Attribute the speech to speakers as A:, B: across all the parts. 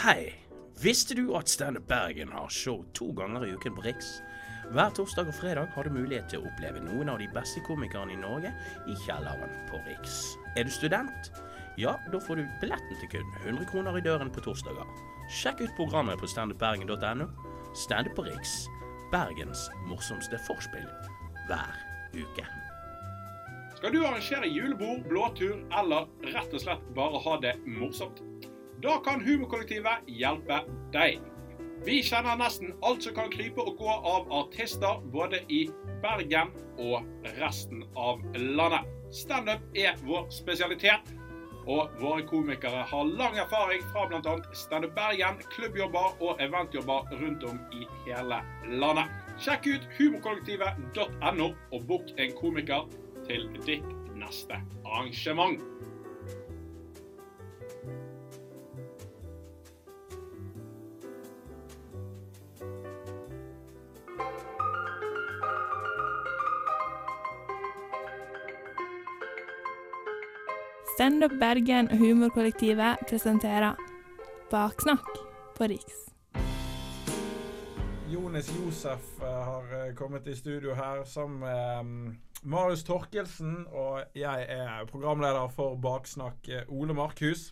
A: Hei! Visste du at Standup Bergen har show to ganger i uken på Riks? Hver torsdag og fredag har du mulighet til å oppleve noen av de beste komikerne i Norge i kjelleren på Riks. Er du student? Ja, da får du billetten til kun 100 kroner i døren på torsdager. Sjekk ut programmet på standupbergen.no. Standup på Riks. Bergens morsomste forspill hver uke.
B: Skal du arrangere julebord, blåtur eller rett og slett bare ha det morsomt? Da kan Humorkollektivet hjelpe deg. Vi kjenner nesten alt som kan krype og gå av artister både i Bergen og resten av landet. Standup er vår spesialitet, og våre komikere har lang erfaring fra bl.a. Standup Bergen, klubbjobber og eventjobber rundt om i hele landet. Sjekk ut humorkollektivet.no og bok en komiker til ditt neste arrangement.
C: Standup Bergen og Humorkollektivet presenterer Baksnakk på Riks.
D: Jonis Josef eh, har eh, kommet i studio her sammen med mm, Marius Torkelsen. Og jeg er programleder for Baksnakk, eh, Ole Markhus.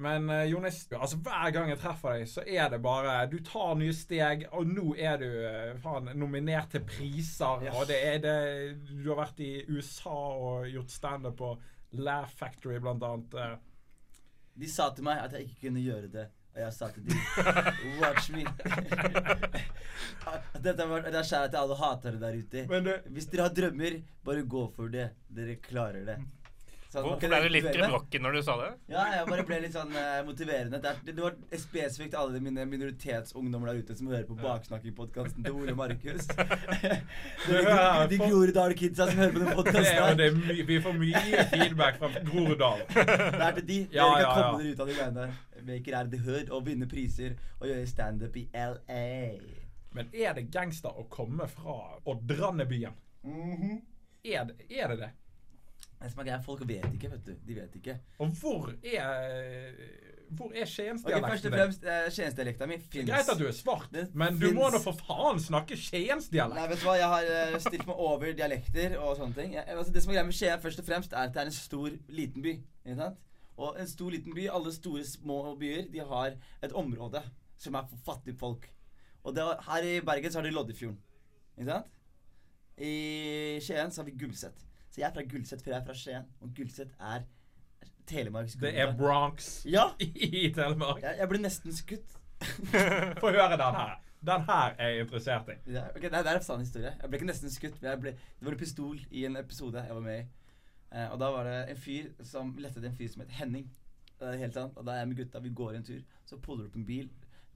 D: Men uh, Jonis, altså hver gang jeg treffer deg, så er det bare Du tar nye steg, og nå er du eh, faen nominert til priser. Og det er det Du har vært i USA og gjort standup på Laugh Factory, blant annet. eh.
E: De sa til meg at jeg ikke kunne gjøre det. Og jeg sa til dem Watch me. Dette var, det er skjæret til alle hatere der ute.
D: Men du,
E: Hvis dere har drømmer, bare gå for det. Dere klarer det. Så
F: Hvorfor ble du litt
E: motivere
F: når du sa det?
E: Ja, jeg bare ble litt sånn uh, motiverende. Det, er, det var spesifikt alle mine minoritetsungdommer der ute som hører på baksnakkingpodkasten til Ole Markus. de
D: Ja,
E: de Groruddal-kidsa som hører på den podkasten.
D: det vi får mye feedback fra Groruddal.
E: Det er til de.
D: Ja,
E: Dere kan
D: ja,
E: komme dere ut av de greiene. Maker er the hood og vinne priser og gjøre standup i LA.
D: Men er det gangster å komme fra Odrannebyen?
E: Mm -hmm.
D: Er det er det? det?
E: Det som er greia, Folk vet ikke, vet du. De vet ikke.
D: Og hvor er Hvor er
E: Ok, Først
D: skiensdialekten
E: og fremst, uh, skiensdialekta mi fins.
D: Greit at du er svart,
E: det
D: men du må da for faen snakke
E: Nei,
D: skiensdialekt.
E: vet du hva, jeg har eh, stilt meg over dialekter og sånne ting. Jeg, altså, det som er greia med Skien, først og fremst, er at det er en stor, liten by. Ikke sant? Og en stor, liten by, alle store, små byer, de har et område som er for fattige folk. Og det, er- her i Bergen så har de Loddefjorden. Ikke sant? I Skien så har vi Gulset. Jeg er fra Gullset, for jeg er fra Skien. Og Gullset er Telemarks
D: Det er Bronx
E: Ja!
D: i Telemark.
E: Jeg, jeg ble nesten skutt.
D: Få høre den her. Den her er jeg interessert i.
E: Ja, ok, det, det er en sann historie. Jeg ble ikke nesten skutt. Men ble, det var en pistol i en episode jeg var med i. Eh, og da var det en fyr som lette etter en fyr som het Henning. Det er helt sant. Og da er jeg med gutta, vi går en tur. Så puller du opp en bil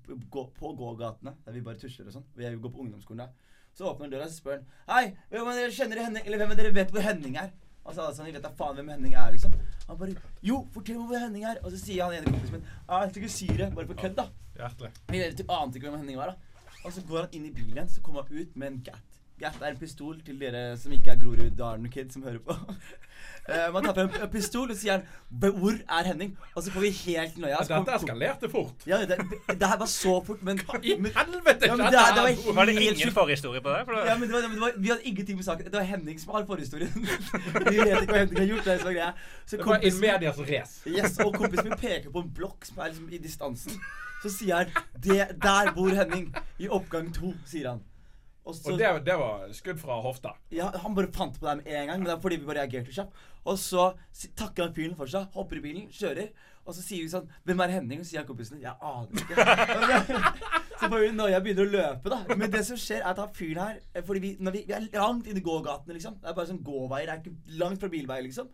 E: på, på gågatene, der vi bare tusler og sånn. Jeg går på ungdomsskolen da. Så åpner døra og så spør han Hei, hvem av dere kjenner Henning? Eller hvem av dere vet hvor Henning er? Og så alle sånn, vet da faen hvem Henning er, liksom. Han bare Jo, fortell meg hvor Henning er. Og så sier han ene kompisen min jeg skal ikke det, bare på kødd, da.
D: Hjertelig.
E: Vi ante ikke hvem Henning var, da. Og så går han inn i bilen, så kommer han ut med en Gat. Gat er en pistol til dere som ikke er Groruddalen-kid som hører på. Uh, man tar frem en pistol og sier han, 'Hvor er Henning?' Og så får vi helt noia. Så
D: Dette eskalerte fort.
E: Ja, det, det her var så fort, men,
D: I helvete
E: Ja,
D: skjedde
E: det det var?
F: Var det ingen forhistorie på det? For det
E: ja, men det var, var, Vi hadde ingenting med saken. Det var Henning som har forhistorien. vi vet ikke hva Henning har gjort. Det så greia. Så
D: Det var medias race.
E: Yes, og kompisen min peker på en blokk som er liksom i distansen. Så sier han det, 'Der bor Henning'. I oppgang to, sier han. Og så,
D: Og det, det var skudd fra hofta.
E: ja, Han bare fant på det med en gang, men det er fordi vi bare reagerte kjapt. Og så takker han fyren for seg, hopper i bilen, kjører. Og så sier vi sånn 'Hvem er Henning?' Og så sier han kompisen 'Jeg aner ikke'. så får vi jeg begynner å løpe, da. Men det som skjer, er at han fyren her Fordi vi, når vi, vi er langt inni gågatene, liksom. Det er bare sånn gåveier. Det er ikke langt fra bilveier, liksom.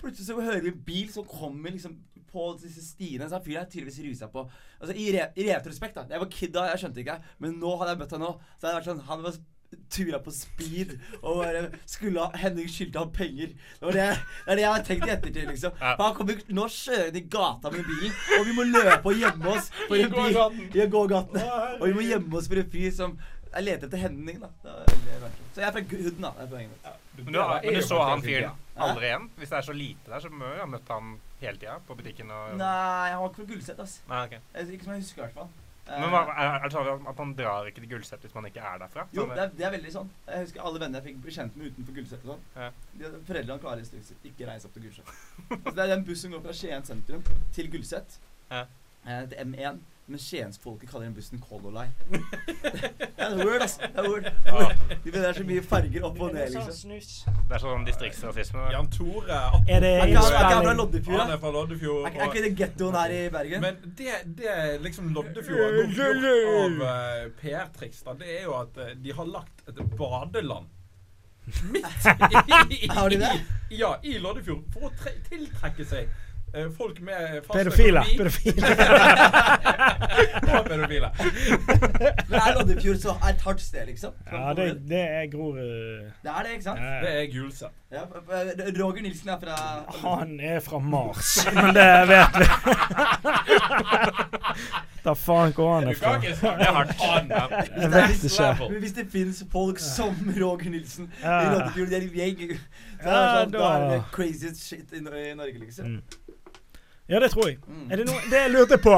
E: Plutselig så hører vi en bil som kommer liksom på disse stiene. Så han fyren er tydeligvis rusa på. Altså I, re, i retrospekt, da. Jeg var kid da, jeg skjønte ikke. Men nå hadde jeg møtt han nå. Så hadde det vært sånn Han var tura på speed og bare skulle ha Henning skyldte ham penger. Det var det, det er det jeg har tenkt i ettertid, liksom. For han kommer nå kjørende i gata med bilen, og vi må løpe og gjemme oss for en bil. I
D: gågaten.
E: Og vi må gjemme oss for en fyr som Jeg leter etter Henning, da. Så jeg er fra Hooden, da. Det er poenget mitt.
F: Men du, men du så han fyren aldri igjen? Hvis det er så lite der, så må du ha møtt han hele tida på butikken og
E: Nei, han var ikke fra Gullset, ass.
F: Nei,
E: okay. Ikke som jeg husker, i hvert fall.
F: Men er, er det sånn at man drar ikke til Gullset hvis man ikke er derfra?
E: Jo,
F: Sånn-
E: det er, det er veldig sånn. Jeg husker alle venner jeg fikk bli kjent med utenfor Gullset og sånn.
F: Ja.
E: Foreldrene klarer ikke å reise opp til Gullset. Altså, det er den bussen som går fra Skien sentrum til Gullset.
F: Ja.
E: Eh, til M1. Men skiensfolket kaller den bussen Color Line. det er en word, altså. Det er word. De det er så mye farger opp og ned, liksom.
F: Det er sånn distriktsrasisme.
D: Jan Tore
G: Er det
E: Er ikke han- er fra? Loddefjord,
D: Han er fra Loddefjord.
E: Er, ikke- er ikke det gettoen her i Bergen?
D: Men det, det liksom Loddefjord har nå gjort av uh, PR-triks, da, det er jo at uh, de har lagt et badeland midt i,
E: i, det?
D: i, ja, i Loddefjord for å tre, tiltrekke seg folk med fast
G: Pedofile. Pedofile.
D: og pedofile.
E: Men er Loddefjord så et hardt sted, liksom?
G: Ja, det, det er Grorud.
E: Det er det, ikke sant?
D: Det er Gulset.
E: Ja, eh, Roger Nilsen er fra
G: Han er fra Mars, men det vet vi. Da faen går han
D: Du
G: er fra.
D: kan ikke snakke
F: Det hardt.
G: Jeg vet ikke.
E: Men hvis det finnes folk som Roger Nilsen i. Loddefjord, de er en gjeng det sånn, da er det craziest shit i, i Norge, liksom.
G: Ja, det tror jeg.
E: Mm.
G: Er det noe Det jeg lurte på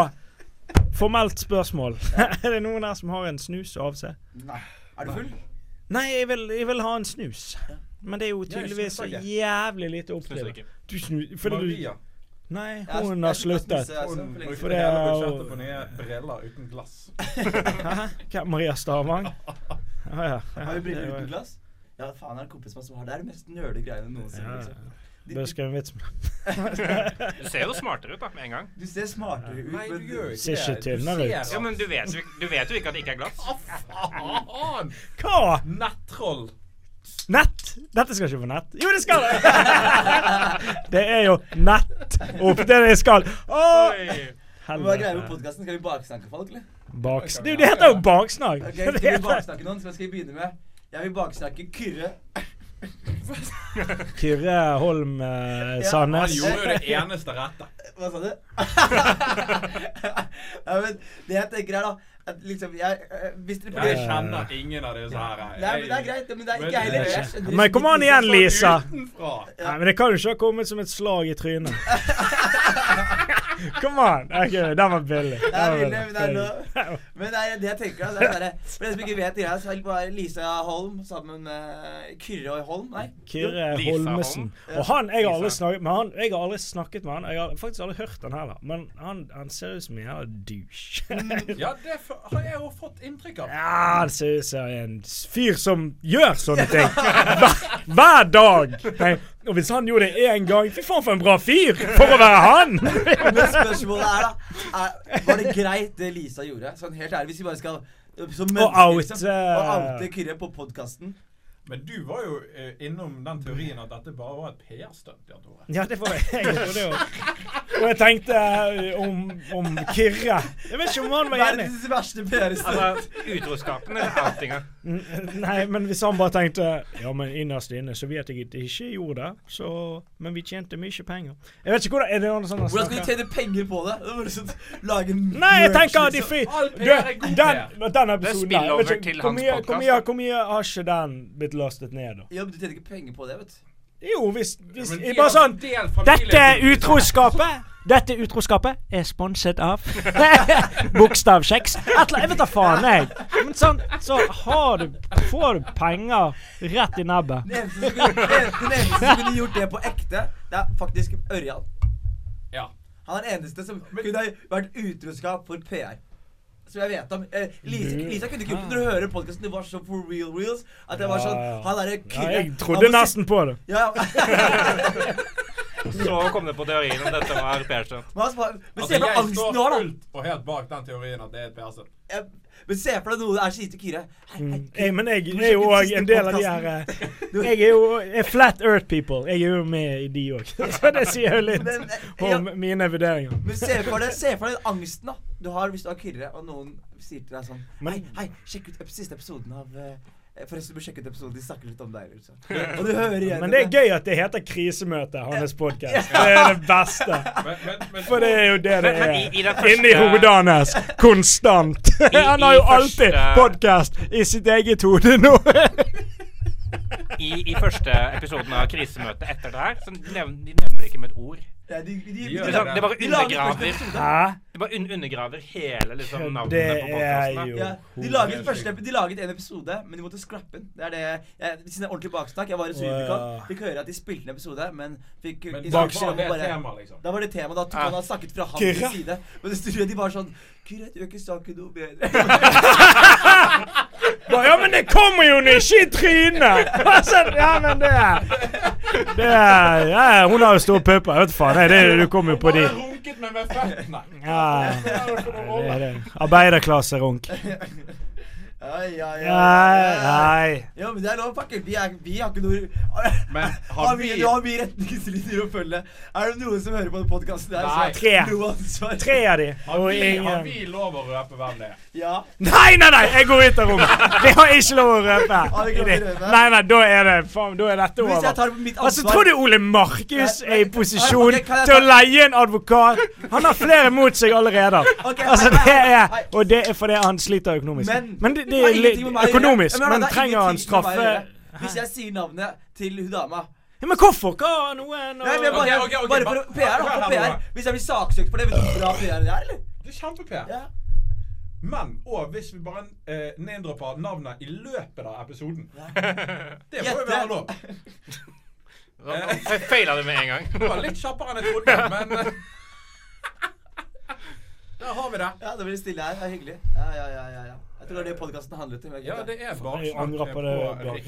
G: Formelt spørsmål. er det noen her som har en snus å avse?
E: Nei. Er du full?
G: Nei, jeg vil, jeg vil ha en snus. Men det er jo tydeligvis så jævlig lite å
F: ikke.
G: Du snu... Fordi du
D: Maria.
G: Nei,
E: Jeg-
G: hun
E: jeg
G: har
E: slutter å
G: sluttet.
E: altså,
D: Hun
E: lenge
D: brukte
G: det
D: hele
G: er jo-
D: budsjettet på nye briller uten glass.
G: Hæ? Hva, Maria Stavang? Ah, ja.
E: Har vi briller uten glass? Ja, faen, er det en kompis som har det? er det mest nøle greiene noensinne.
G: Ja,
E: Liksom. De,
G: Bør skrive en vits med
F: Du ser jo smartere ut da, med en gang.
E: du ser smartere ut,
D: Nei, du gjør ikke
G: Ser ikke tynnere ut.
F: Ja, men du vet, jo- du vet jo ikke at det ikke er glass.
D: Faen!
G: Hva?
D: Nettroll.
G: Nett? Dette skal ikke på nett. Jo, det skal det! det er jo nett opp det det skal. Åh,
E: Hva er greia med
G: helvete.
E: podkasten? Skal vi baksnakke folk, eller?
G: Baks... Det, det heter jo baksnakk. Okay,
E: Skal vi baksnakke noen? Så skal vi begynne med Jeg vil baksnakke Kyrre.
G: Kyrre Holm eh,
D: Han gjorde jo det eneste rette.
E: Hva sa du? ja, men det jeg tenker er da at liksom jeg, øh, Hvis dere
D: Jeg kjenner ingen av disse her.
E: Nei, men det er greit. Men det er ikke jeg heller. Jeg
G: Men kom an igjen, Lisa.
D: Utenfra.
G: Nei, men det kan jo ikke ha kommet som et slag i trynet. Kom on! Ok, den var billig.
E: Det
G: Den var
E: billig, men det er noe Men det er det jeg tenker altså, det er bare, For dere som ikke vet det, så var Lisa Holm sammen med Kyrre Holm. Nei?
G: Kyrre Holmesen. Og han, jeg har aldri snakket med han Jeg har aldri snakket med han. Jeg har faktisk aldri hørt han heller. Men han, han ser ut som en jævla douche.
D: Ja, det har jeg jo fått inntrykk av.
G: Ja, han ser ut som en fyr som gjør sånne ting. Hver, hver dag. Nei, og hvis han gjorde det én gang Fy faen, for en bra fyr! For å være han!
E: Men spørsmålet er da er, Var det greit det Lisa gjorde? Sånn helt ærlig, hvis vi bare skal som Og liksom,
G: oute-
E: Å oute Kyrre på podkasten.
D: Men du var jo eh, innom den teorien at dette bare var et PR-stunt. Jan Tore.
G: Ja, det var jeg trodde jo. Og jeg tenkte eh, om, om Kyrre. Jeg vet ikke om han var enig.
E: Verdens verste PR-stunt.
F: Altså, utroskapen er outinga?
G: Nei, men hvis han bare tenkte Ja, men innerst inne så vet jeg at jeg ikke gjorde det, så Men vi tjente mye penger. Jeg vet ikke hvordan Er det noen sånne
E: Hvordan skal du tjene penger på det? Det liksom, lage en
G: Nei, jeg tenker de
E: liksom.
G: Du,
D: er god
G: den, den episoden der, hvor mye har ikke den blitt lastet ned, da?
E: Ja, men du tjener ikke penger på det, vet du.
G: Jo, hvis, hvis ja,
D: de
G: Bare sånn Dette utroskapet Dette utroskapet er sponset av Bokstavkjeks. Jeg vet da faen, jeg. Men sånn, så har du Får du penger rett i nebbet.
E: Den eneste som kunne, den den eneste som kunne gjort det på ekte, det er faktisk Ørjan.
D: Ja.
E: Han er den eneste som kunne ha vært utroskap for PR. Som jeg vet om. Eh, Lisa, Lisa kunne ikke gjort det når du hører podkasten. Det var så for real reals. At det var sånn. Han derre
G: Ja,
E: Kyrre
G: jeg trodde nesten på det.
E: Ja.
F: Så kom det på teorien om dette var PR-stunt.
E: Men,
D: Altså,
E: se for
D: jeg
E: angsten
D: står
E: da.
D: og helt bak den teorien at det er et PR-stunt.
E: Men se for deg noe er sier til Kyrre Hei, hei,
G: Mm. Jeg, men jeg er jo òg en del av de her eh, Jeg er jo er Flat Earth People. Jeg er jo med i de òg. Så det sier jo litt
E: eh,
G: om mine vurderinger.
E: men se for deg angsten da du har hvis du har Kyrre, og noen sier til deg sånn
G: Men-
E: Hei, hei, sjekk ut siste episoden av eh, Forresten, du bør sjekke ut episoden. De snakker litt om deg. Liksom. Og du hører igjen
G: Men det er gøy at det heter Krisemøte, hans podkast. Det er det beste.
D: Men, men, men
G: For det er jo det det er. Inni hodet hans. Konstant. Han har jo alltid podkast i sitt eget hode nå.
F: I, I første episoden av krisemøtet etter det her, så nevner de nevner ikke med et ord.
E: Nei, de, de, de,
D: gjør
F: Det, er det bare
E: de første
F: undergraver.
G: Hæ?
F: Det bare un undergraver hele liksom, navnet
G: Det
F: på
G: podkasten.
E: Ja, de laget, første, de laget en episode, men de måtte scrappe den. Det er det jeg, Siden det er ordentlig baksnakk. Jeg var i
G: Å,
E: Supercon. Fikk høre at de spilte en episode, men fikk
D: Men
E: instruksjon
D: var det
E: bare-
D: tema, liksom?
E: Da var det tema. Da tok han hadde snakket fra hans side. Men det de var sånn Kyrre, du gjør ikke saken noe bedre.
G: Bare, Ja, men det kommer jo ikke i trynet! Altså, ja, men det er Det er ja, Hun har jo store pupper. Vet du faen. Det, er det, du kommer jo på de.
D: Runket med føttene.
G: Ja, det er det. Arbeiderklasserunk.
E: Ai, ai, ai,
G: Nei,
E: ai. Ja, men det er lov, fucker. Vi, er, vi har ikke noe
D: Men
E: har
D: har
E: vi,
D: vi
E: Du har mye retningslinjer å følge. Er det noen som hører på den podkasten der?
D: Nei.
G: Tre.
E: Ansvar.
G: Tre av de.
D: har vi, har vi lov å røpe hvem det er?
E: Ja.
G: Nei, nei, nei! Jeg går ut av rommet. Vi har ikke lov å røpe.
E: Røpe?
G: Nei, nei, da er det faen, da er dette
E: Hvis jeg
G: over.
E: tar det på mitt
G: Altså, Tror du Ole Markus er i posisjon til å leie en advokat? Han har flere mot seg allerede. Altså, det er. Og det er fordi han sliter økonomisk.
E: Men-
G: Men det, det er litt økonomisk. men,
E: Men
G: trenger han straffe.
E: Hvis jeg sier navnet til hun dama
G: Ja, Men hvorfor? Hva har noen
E: Nei, men bare,
D: okay, okay, ok,
E: bare for PR, da. For PR. Hvis jeg blir saksøkt for det, vet du hvor bra PR det er, eller?
D: Det er kjempe-PR.
E: Ja.
D: Men og hvis vi bare eh, neddropper navnet i løpet av episoden Det får jo være lov.
F: Jeg feila det med en gang.
D: Det var litt kjappere enn jeg trodde, men eh, Der har vi det.
E: Ja, det blir stille her. Det er hyggelig. Ja, ja, ja, ja, ja. Jeg tror det er det podkasten handlet om.
D: Ja, det er
G: Jeg
D: baksnakk
G: angrer på det, Bjørn.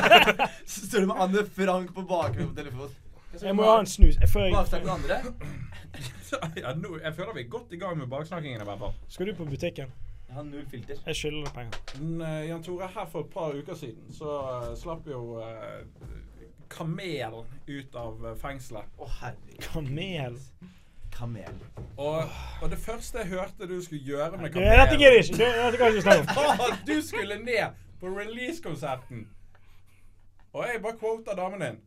E: Så står du med Anne Frank på bakgrunnen på telefonen.
G: Jeg må ha en snus. Jeg føler jeg,
E: Baksnakk med andre.
D: Ja, nå, jeg føler vi er godt i gang med baksnakkingen i hvert fall.
G: skal du på butikken?
E: Jeg har null filter.
G: Jeg skylder deg penger.
D: Men, eh, Jan Tore, her for et par uker siden så uh, slapp jo uh, Kamel ut av fengselet.
E: Å, herregud.
G: Kamel.
E: Kamel.
D: Og, og det første jeg hørte du skulle gjøre med
G: kamel Dette gidder jeg ikke. Dette kan jeg ikke snakke om.
D: at du skulle ned på release-konserten. Og jeg bare quota damen din.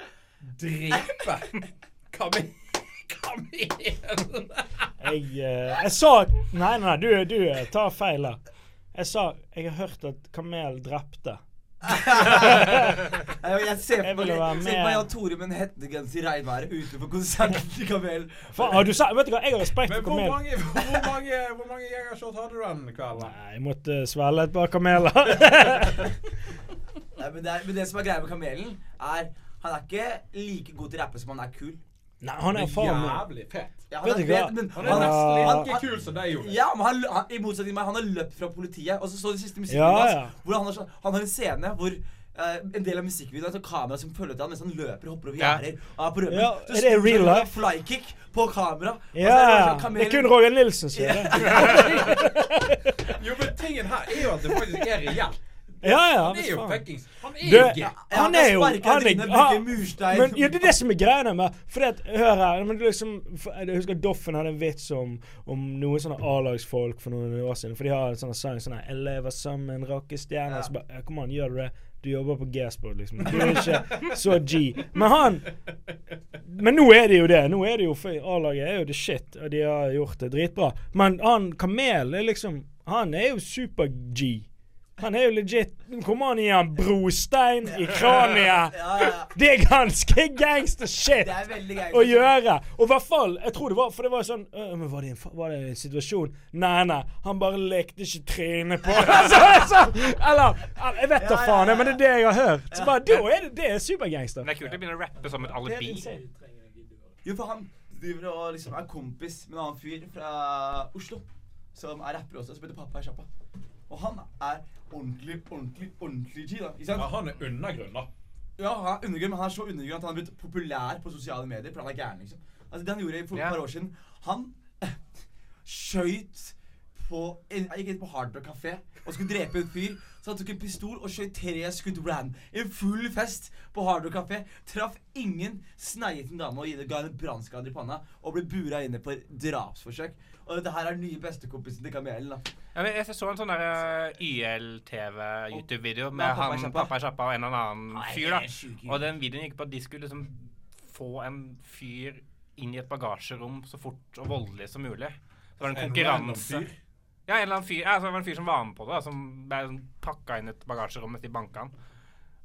D: Drepe kamel.
G: Jeg, uh, jeg sa Nei, nei, du, du eh, tar feil. Jeg sa Jeg har hørt at kamel drepte.
E: Jeg, jeg ser på meg
G: med.
E: Jan Tore med en hettegenser i regnværet utenfor konserten til Kamel.
G: Faen, har du sa, vet du hva, jeg har respekt for
D: hvor mange, hvor mange, hvor mange jegershot hadde du den kvelden?
G: Nei, jeg måtte svelge et par kameler.
E: Nei, men, det er, men det som er greia med Kamelen, er han er ikke like god til å rappe som han er kul.
G: Nei, han er
D: er
G: faen meg
D: jævlig fett.
E: Ja,
G: Vet
E: han
G: du hva?
E: fet, men
D: Han er nesten like kul som deg, Jonas.
E: ja, men han, han, I motsetning til meg, han har løpt fra politiet. Og så så du siste
G: Ja,
E: musikkvideoen hans.
G: ja.
E: Hvor han, har, sånn- han har en scene hvor Uh, en del av musikkvideoen er sånn kamera som følger til han mens han løper og hopper over
F: Ja.
E: gjerder. og er på rømmen.
G: Ja,
E: Så
G: er det real life?
E: Flykick på kamera. er
G: Ja,
E: sånn,
G: Det er kun Roger Nilsen som gjør det.
D: Jo, men tingen her er jo at det faktisk er reelt.
G: Ja, ja.
D: Han er jo fuckings Han er
G: Du,
D: jo.
E: Ja,
G: han er jo er. Men ja, det er det som er greiene med Fordi at, hør her men er liksom, for- Jeg husker Doffen hadde en vits om, om noen sånne A-lagsfolk for noen år siden. For de har en sånn sang sånn her 'Jeg lever som en rockestjerne'.
E: Ja.
G: Så bare Kom an, gjør du det? Du jobber på G-sport, liksom. Du er ikke så G. Men han Men nå er det jo det. Nå er det jo for A-laget er jo the shit, og de har gjort det dritbra. Men han Kamel er liksom Han er jo super-G. Han er jo legit Kommer han i en brostein i kraniet?
E: Ja, ja.
G: Det er ganske gangster shit
E: Det er veldig
G: å gjøre. Og i hvert fall Jeg tror det var For det var sånn øh, Men var det, en, var det en situasjon? Nei, nei. Han bare lekte ikke trynet på altså, altså, Eller Jeg vet da
E: Ja, ja,
G: faen, men det er det jeg har hørt. Så bare, Da er det, det er supergangster.
F: Men det er kult å begynne å rappe som et alibi.
E: Jo, for han driver og liksom er kompis med en annen fyr fra Oslo. Som er rapper også, som heter Pappa er sjappa. Og han er ordentlig, ordentlig, ordentlig G, da. Ikke sant?
D: Ja, han er undergrunn, da.
E: Ja, han er undergrunn, men han er så undergrunn at han har blitt populær på sosiale medier. For han er gæren, liksom. Altså, det han gjorde for et par år siden Han skøyt på en, Jeg gikk inn på Hardrock kafé Café og skulle drepe en fyr. Så han tok en pistol og skjøt tre skudd ram. En full fest på Hard kafé. Traff ingen, sneiet en dame og ga henne brannskader i panna. Og ble bura inne for drapsforsøk. Og dette her er den nye bestekompisen til Kamelen. da
F: Ja, men jeg så en sånn der uh, YLTV-YouTube-video med
E: Pappa
F: han. Pappa Kjappa og en eller annen fyr. da. Og den videoen gikk på at de skulle liksom få en fyr inn i et bagasjerom så fort og voldelig som mulig. Så var det en konkurranse. Ja, en eller annen fyr, ja, så det var en fyr som var med på det, da, som ble sånn pakka inn et bagasjerom mens de banka han.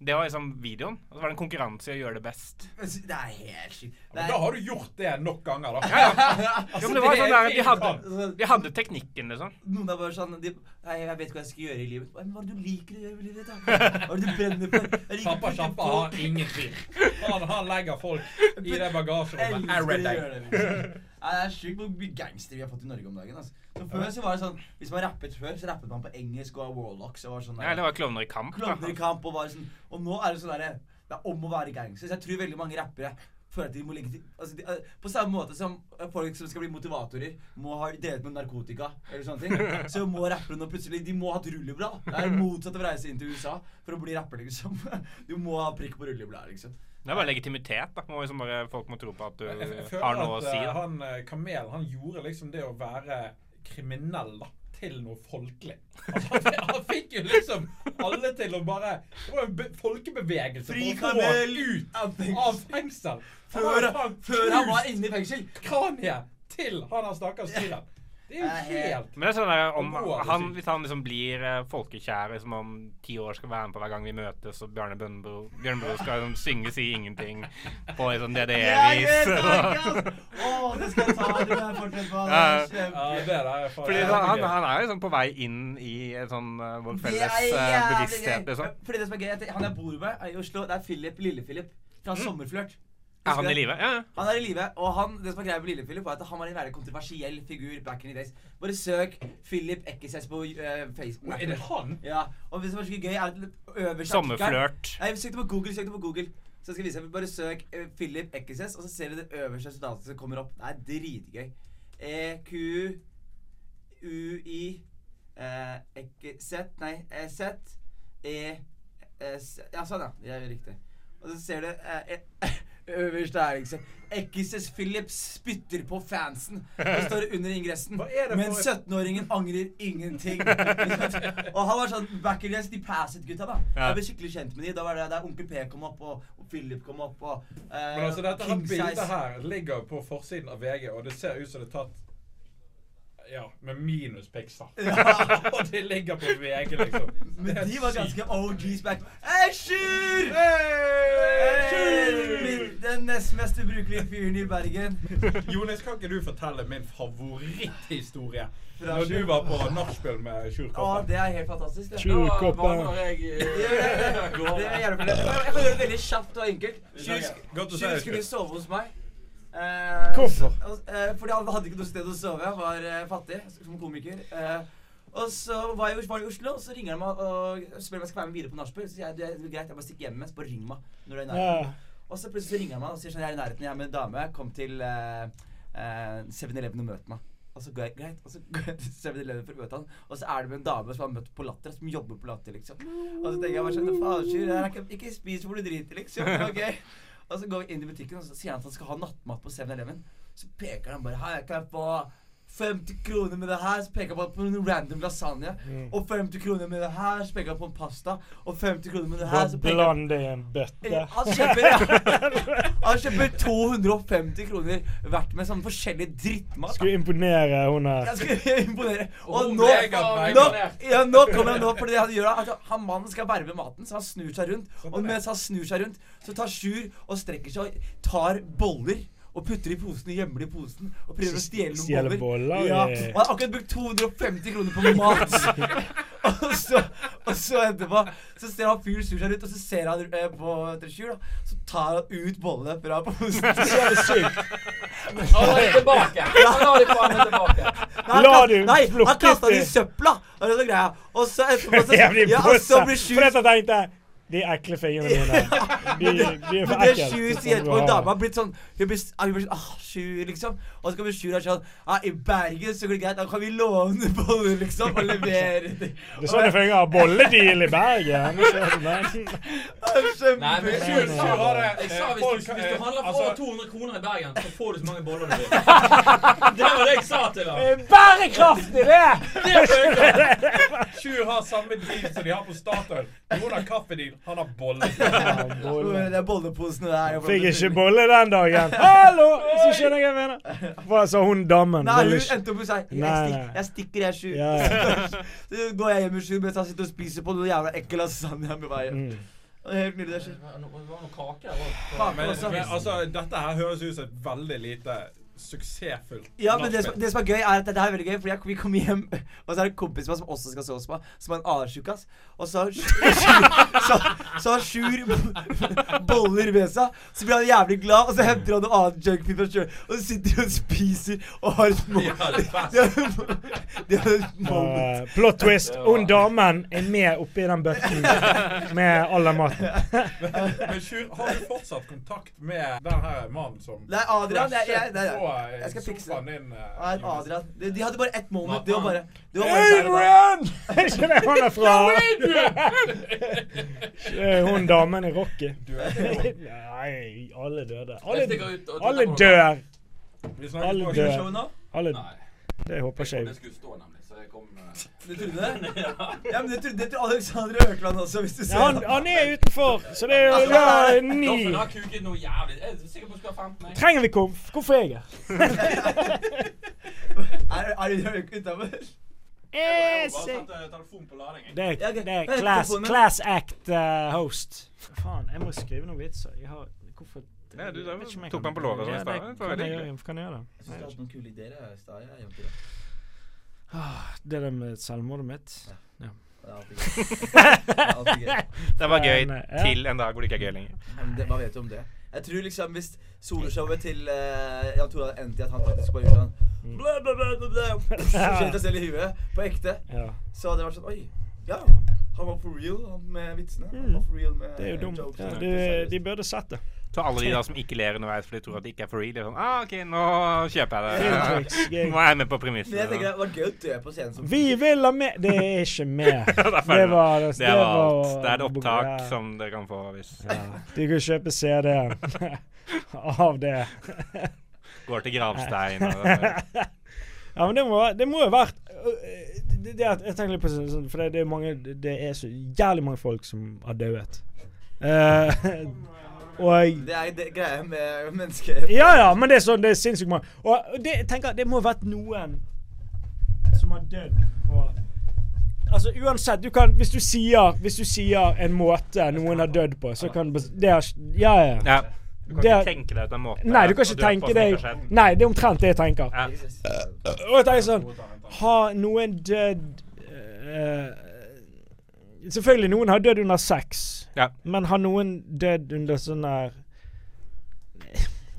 F: Det var liksom videoen. Og så var det en konkurranse i å gjøre det best.
E: Det er helt sykt. Det
D: Men da har du gjort det nok ganger, da.
F: Jo, men det var sånn
D: er
F: der, de hadde,
E: altså,
F: de hadde teknikken, liksom.
E: Noen er bare sånn de, Nei, jeg vet ikke hva jeg skal gjøre i livet. Men hva er det du liker å gjøre i livet da? Hva er det du brenner for?
D: Sjappa, sjappa har ingen tvil. Han, han legger folk i det bagasjerommet
E: elsker det, er sjukt hvor mye gangster vi har fått i Norge om dagen. Altså. Så før så var det sånn Hvis man rappet før, så rappet man på engelsk og Warlocks. Og var sånn
F: Ja, det var klovner i kamp.
E: klovner i kamp og var sånn Og nå er det sånn derre Det er om å være gangster. Så jeg tror veldig mange rappere føler at de må ligge til altså de, eh, På samme måte som eh, folk som skal bli motivatorer, må ha delt med narkotika eller sånne ting, så må rappere nå plutselig De må ha et rulleblad. Det er motsatt av å reise inn til USA for å bli rapper, liksom. Du må ha prikk på rullebladet, liksom.
F: Det er bare legitimitet. da. Må liksom bare, folk må tro på at du har
D: noe
F: noe å
D: at
F: si.
D: eh,
F: da.
D: han eh, Kamel han gjorde liksom det å være kriminell da, til noe folkelig. Altså, han, han fikk jo liksom alle til å bare Det var en be folkebevegelse
E: Fri
D: for å få ut
E: av fengsel.
D: av fengsel. Han
E: Før, før han var inne i fengsel.
D: kraniet til han har stakkars fyren. Det er jo
E: er
D: helt
F: Men det er sånn der, om
D: er
F: han. Hvis han liksom blir eh, folkekjær liksom om ti år skal være med på hver gang vi møtes, og Bjarne Bønbro Bjørnbro skal liksom synge 'Si ingenting' på liksom DDE-vis.
E: Å, det skal jeg ta. Det må jeg på. Det er
D: Ja,
E: kjempe-
D: det der er faen
F: Fordi
D: det er
F: han, han, er jo liksom på vei inn i en sånn eh, vår
E: Det
F: felles
E: er
F: eh,
E: jævlig
F: bevissthet,
E: gøy.
F: liksom.
E: Fordi det som er gøy, at han jeg bor med i Oslo, det er Philip, Lille-Philip fra Sommerflørt.
F: Er han i live? Ja, ja.
E: Han er i live, og han, det som er greia med Lille-Philip, var at han var en veldig kontroversiell figur back in the days. Bare søk Philip Ekkesess på uh, Facebook.
D: Å, Er det han?
E: Ja, og det som er så gøy, er at øverst
F: Sommerflørt.
E: Nei, søk det på Google. søk det på Google Så skal jeg vise deg, Bare søk uh, Philip Ekkesess, og så ser du det øverste resultatet som kommer opp. Det er dritgøy. E E-Q-U-I eh, Ekkesett Nei, E-Z E-S Ja, sånn, ja. Det er riktig. Og så ser du eh, eh, øverst der, liksom. Ekkises Phillips spytter på fansen. Det står under ingressen. Men 17-åringen angrer ingenting. og han var sånn Back in the Passet-gutta, da.
F: Ja.
E: Jeg ble skikkelig kjent med de. Da var det der Onkel P kom opp, og, og Philip kom opp, og uh,
D: Men altså, dette her bildet her ligger på forsiden av VG, og det ser ut som det er tatt ja, med minus pixel. og det ligger på VG, liksom.
E: Men de var ganske OGs back. Sjur! Den nest mest ubrukelige fyren i Bergen.
D: Jonis, kan ikke du fortelle min favoritthistorie? Når du var på nachspiel med
E: Å,
D: Ja,
E: det er helt fantastisk. det.
G: Tjurkoppen.
E: Det er- det er jævlig. Jeg kan gjøre det veldig kjapt og enkelt. Sjur skulle sove hos meg. Eh,
G: Hvorfor?
E: Så, eh, fordi han hadde ikke noe sted å sove. Han var eh, fattig som komiker. Eh, og så var jeg, var i Oslo, og så ringer han meg og spør om jeg skal være med videre på nachspiel. Så sier jeg det er greit, jeg bare stikker hjem mens. Bare ring meg når du er i nærheten.
G: Ja.
E: Og så plutselig så ringer han meg og sier sånn Jeg er i nærheten, jeg er med en dame. Kom til eh, eh, 7-Eleven og møt meg. Og så går jeg, greit, og så går jeg til 7-Eleven for å møte han, og så er det med en dame som har møtt på Latter, som jobber på Latter, liksom. Og så tenker jeg bare sånn Faen, Sjur, det her er ikke, ikke spis hvor du driter, liksom. Gøy. Og så går vi inn i butikken, og så sier han at han skal ha nattmat på 7-Eleven. Så peker han bare Her kan jeg få 50 kroner med det her. Så peker jeg på, en random lasagne. Og 50 kroner med det her. Så peker jeg på en pasta. Og 50 kroner med det her. Så peker han
G: bland det i en bøtte.
E: Eh, han kjøper, han kjøper 250 kroner hvert med sånn forskjellig drittmat.
G: Skulle imponere hun her.
E: Jeg skulle imponere. Og nå, nå, ja, nå kommer han nå, for det han gjør at han mannen skal verve maten, så han snur seg rundt. Og mens han snur seg rundt, så tar Sjur og strekker seg og tar boller. Og putter i posen og gjemmer det i posen. Og prøver å stjele noen
G: Stjele boller,
E: Ja, og han har akkurat brukt 250 kroner på mat. og, så, og så etterpå så ser han fyren snur seg rundt, og så ser han eh, på Sjur. da Så tar han ut bollene fra posen. Så er det sykt.
H: Han la dem tilbake. Han la dem faen meg tilbake.
E: Nei, han
G: La
E: kast-
G: du
E: Nei, han kasta det
G: det?
E: i søpla. Og er så greia. Og så etterpå så, ja, og så blir
G: For dette tenkte jeg De ekle fingrene mine. De, de er for ekle.
E: Sju sier etterpå, en dame har blitt sånn Hun blir, hun blir sånn, ah, Sjur, liksom. Og så kommer Sjur og er sånn ah, I Bergen så går det greit, da kan vi låne boller, liksom, og levere det.
G: Det er sånn det fungerer. Bolledeal i Bergen. Så, men,
E: Det er kjempe-
H: Nei, men
D: Sjur sa det.
H: Jeg sa hvis du, hvis du
D: eh,
H: handler for
D: altså-
H: over 200 kroner i Bergen, så får du så mange boller du vil. Det var det jeg sa til ham.
G: Bærekraftig, det!
H: Det!
D: Sjur har samme deal som de har på Statoil. Noen har kaffedeal, han har bolle.
G: Bolle.
E: Det er bolleposene der.
G: Fikk ikke bolle den dagen. Hallo! Så skjønner jeg hva jeg mener. Hva sa hun damen?
E: Nei, hun endte opp med å si jeg, stikker, jeg, er
G: Ja, ja.
E: så går jeg hjem i sju mens han sitter og spiser på noe jævla ekkel lasagne med meg.
G: Mm.
E: Det helt nydelig. Det
H: var noe, kake her
D: men altså, dette her høres ut som et veldig lite suksessfullt
E: Ja, men det som, det som er gøy, er at det her er veldig gøy, fordi jeg, vi kommer hjem, og så er det en kompis som også skal sove hos meg, som er en anertjukkas. Og så har Sjur så, så har Sjur b- boller med seg. Så blir han jævlig glad, og så henter han noe annet junkfood fra Sjur. Og så sitter de og spiser og har et mål. De har, et moment.
G: Uh, plot twist. Hun damen er med oppi den bøtten med all den maten.
D: Men Sjur, har du fortsatt kontakt med den her mannen som
E: Nei, Adrian, jeg, jeg, nei,
D: på,
E: nei.
D: eh,
E: jeg skal fikse det.
D: eh?
E: Adrian. De, de hadde bare ett moment. Det var bare det var.
G: Adrian! Er ikke det han er fra? Hun damen i Rocky. Nei, alle døde.
H: Jeg
G: Alle, alle dør. Alle dør. Alle, det håper
H: Jeg
G: ikke jeg.
H: Kom eh,
E: Du trodde det? Ja, men det trodde, det trodde Alexander Økland også, hvis du ser
G: Ja, han, han er utenfor, så det er jo da ni
H: Doffen har kuket noe jævlig. Jeg er sikker på at du ha 15 meg.
G: Trenger vi komf? Hvorfor er jeg her?
E: Er, er du utafor?
H: Jeg
G: Eh,
H: på
G: Det er,
E: Ja,
G: det er class, class act uh, host. Faen, jeg må skrive noen vitser. Jeg har Hvorfor
F: Nei, du, tok meg på låret i
G: Ja, Kan jeg gjøre? Det?
E: Jeg synes du har hatt noen kule ideer i stad.
G: Ah, Det der med selvmordet mitt
E: Ja. Det er alltid gøy.
F: Det var gøy til en dag hvor det ikke er gøy lenger.
E: Det, Hva vet du om det? Jeg tror liksom hvis soloshowet til uh, Jan Tore hadde endt i at han faktisk bare gjorde sånn Skjøt seg selv i huet på ekte,
G: Ja.
E: så hadde det vært sånn Oi, ja. Han var for real med vitsene. Han
G: Mm.
E: var for real med
G: Det er jo dumt. Ja, de, de burde sett det.
F: Så alle de da som ikke ler underveis for de tror at det ikke er for real, de er sånn ah, OK, nå kjøper jeg det.
G: Gøy.
F: Nå er jeg med på
E: Men jeg tenker det var gøy å dø på scenen som
G: Vi vil ha med Det er ikke med.
F: Det er
G: Det var det.
F: Det var alt. Det er et opptak
G: ja.
F: som dere kan få hvis
G: ja. De kan kjøpe CD av det.
F: går til gravstein. Og,
G: Ja, men det må, det må jo vært øh, det, det, Jeg tenker litt på sånn, sånn, For det, det er mange Det er så jævlig mange folk som har dødd. Eh, og
E: Det er det greia med mennesker.
G: Ja, ja, men det er sånn Det er sinnssykt mange. Og det, tenker Det må ha vært noen som har dødd på Altså uansett, du kan Hvis du sier Hvis du sier en måte noen har dødd på, så kan det er, Ja, ja.
F: ja. Du kan
G: Det
F: ikke tenke deg ut en måte
G: Nei, du kan ikke tenke deg. Nei, det er omtrent det jeg tenker.
F: Ja.
G: Og jeg tenker sånn Har noen dødd eh, Selvfølgelig, noen har dødd under sex.
F: Ja.
G: Men har noen dødd under sånn der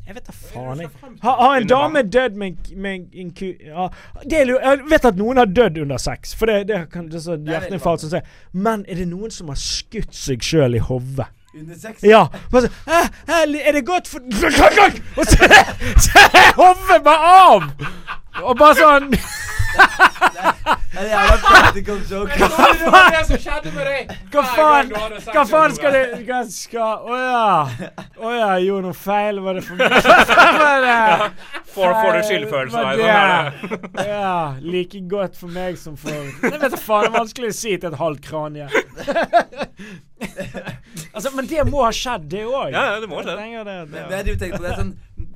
G: Jeg vet da faen. Jeg. Har, har en dame dødd med, med en ku... Ja, det er, jeg vet at noen har dødd under sex, for det, det, kan, det er sånn
E: er
G: hjerteinfarkt som sier Men er det noen som har skutt seg sjøl i hodet?
E: Under sex?
G: Ja. Bare sånn «Hæ? Hæ, Er det godt for Og så så er hodet bare av! Og bare sånn
E: en jævla practical joke.
D: Det var det som skjedde med deg!
G: Hva faen?
D: du
G: Hva faen skal det. Hva skal Å ja. Å ja, jeg gjorde noe feil. Var det for det-
F: Får, får du skyldfølelse
G: Var det-? Ja. Like godt for meg som for Jeg vet da faen. Det er vanskelig å si til et halvt kranje. altså, men det må ha skjedd, det òg.
F: Ja, ja, det må ha skjedd.
G: Det, det,
E: Men jeg på det sånn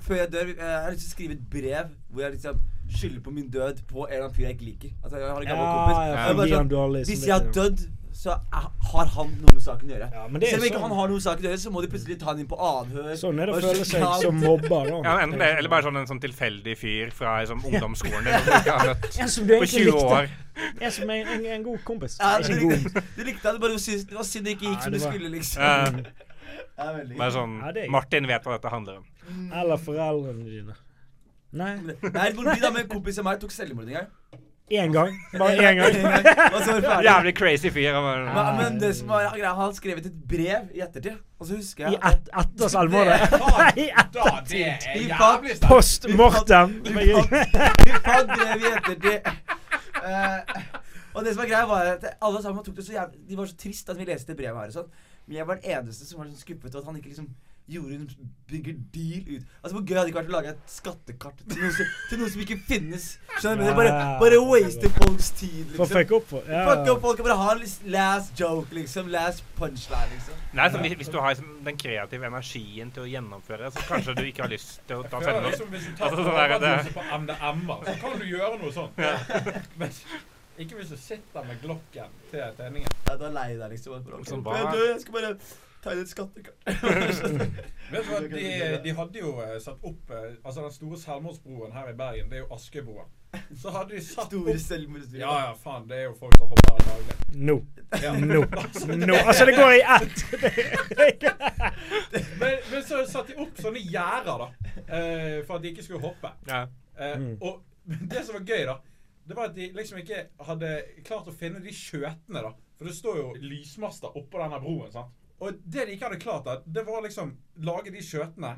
E: Før jeg dør, jeg har lyst til å skrive et brev hvor jeg liksom skylder på min død på en eller annen fyr jeg ikke liker. Altså, jeg har en gammel
G: Ja,
E: kompis.
G: ja,
E: Jeg bare sånn,
G: dårlig
E: Hvis jeg har dødd, så er, har han noe med saken å gjøre.
G: Ja,
E: Selv om ikke
G: sånn.
E: han har noe med saken å gjøre, så må de plutselig ta han inn på avhør.
G: Sånn er det å føle seg som mobber, da.
F: Ja, enten det, eller bare sånn en sånn tilfeldig fyr fra liksom, ungdomsskolen din som du ikke har møtt på 20
G: likte.
F: år.
G: Jeg som er en, en god kompis.
E: Ja,
G: Ikke
E: du,
G: god.
E: likte, du likte han, det bare det var synd det ikke gikk
G: ja,
E: som
G: det
E: det
G: var-
E: skulle, liksom. Veldig.
F: Bare sånn
G: Ja, det er-
F: Martin vet hva dette handler om.
G: Eller foreldrene dine. Nei.
E: Nei, hvor mye da med en kompis av meg tok selvmord en gang.
G: Én gang. Bare én gang.
E: Og så var det ferdig.
F: Jævlig crazy fyr. han var-
E: Men, men det som var greia, han skrev skrevet et brev i ettertid. Og så husker
G: I
E: jeg
G: et, etter selvmordet. I
D: Da, det er
E: Vi
D: jævlig sterkt.
G: Post mortem.
E: Vi fant, vi fant brev i ettertid. Eh, og det som var greia, var at alle sammen tok det så jævlig De var så trist at vi leste brevet her og sånn. Men jeg var den eneste som var sånn skuffet over at han ikke liksom gjorde en bigger deal ut Altså Hvor gøy hadde det ikke vært å lage et skattekart til noe som, til noe som ikke finnes? Skjønner du? Det Bare, bare waste folks tid,
G: For
E: liksom.
G: fucke opp for ja.
E: Fuck opp folk bare ha en last joke, liksom. Last punchline, liksom.
F: Nei, så hvis, hvis du har liksom, den kreative energien til å gjennomføre, så kanskje du ikke har lyst til å ta
D: sende
F: noe
D: liksom Hvis du tar
F: Altså, sånn der,
D: på MDMA, så kan du gjøre noe sånt. Men ikke hvis du sitter med glokken til tenningen.
E: Ja, du er lei deg, liksom. Bare,
F: Som
E: «Ok,
F: barn.
E: du, Jeg skal bare Tegn et skattekart.
D: Vet du hva, de, de hadde jo eh, satt opp eh, Altså Den store selvmordsbroen her i Bergen, det er jo Askebroa. Så hadde de satt
E: Store
D: opp. Ja, ja, faen. Det er jo folk som hopper her daglig.
G: Nå.
D: Ja.
G: Nå. No. Altså, det går i ett.
D: Men, men så satte de opp sånne gjerder, da. eh, for at de ikke skulle hoppe.
F: Ja.
D: Eh,
G: Mm.
D: Og det som var gøy, da, det var at de liksom ikke hadde klart å finne de skjøtene, da. For det står jo lysmaster oppå denne broen. sant? Og det de ikke hadde klart, da, det var liksom lage de skjøtene.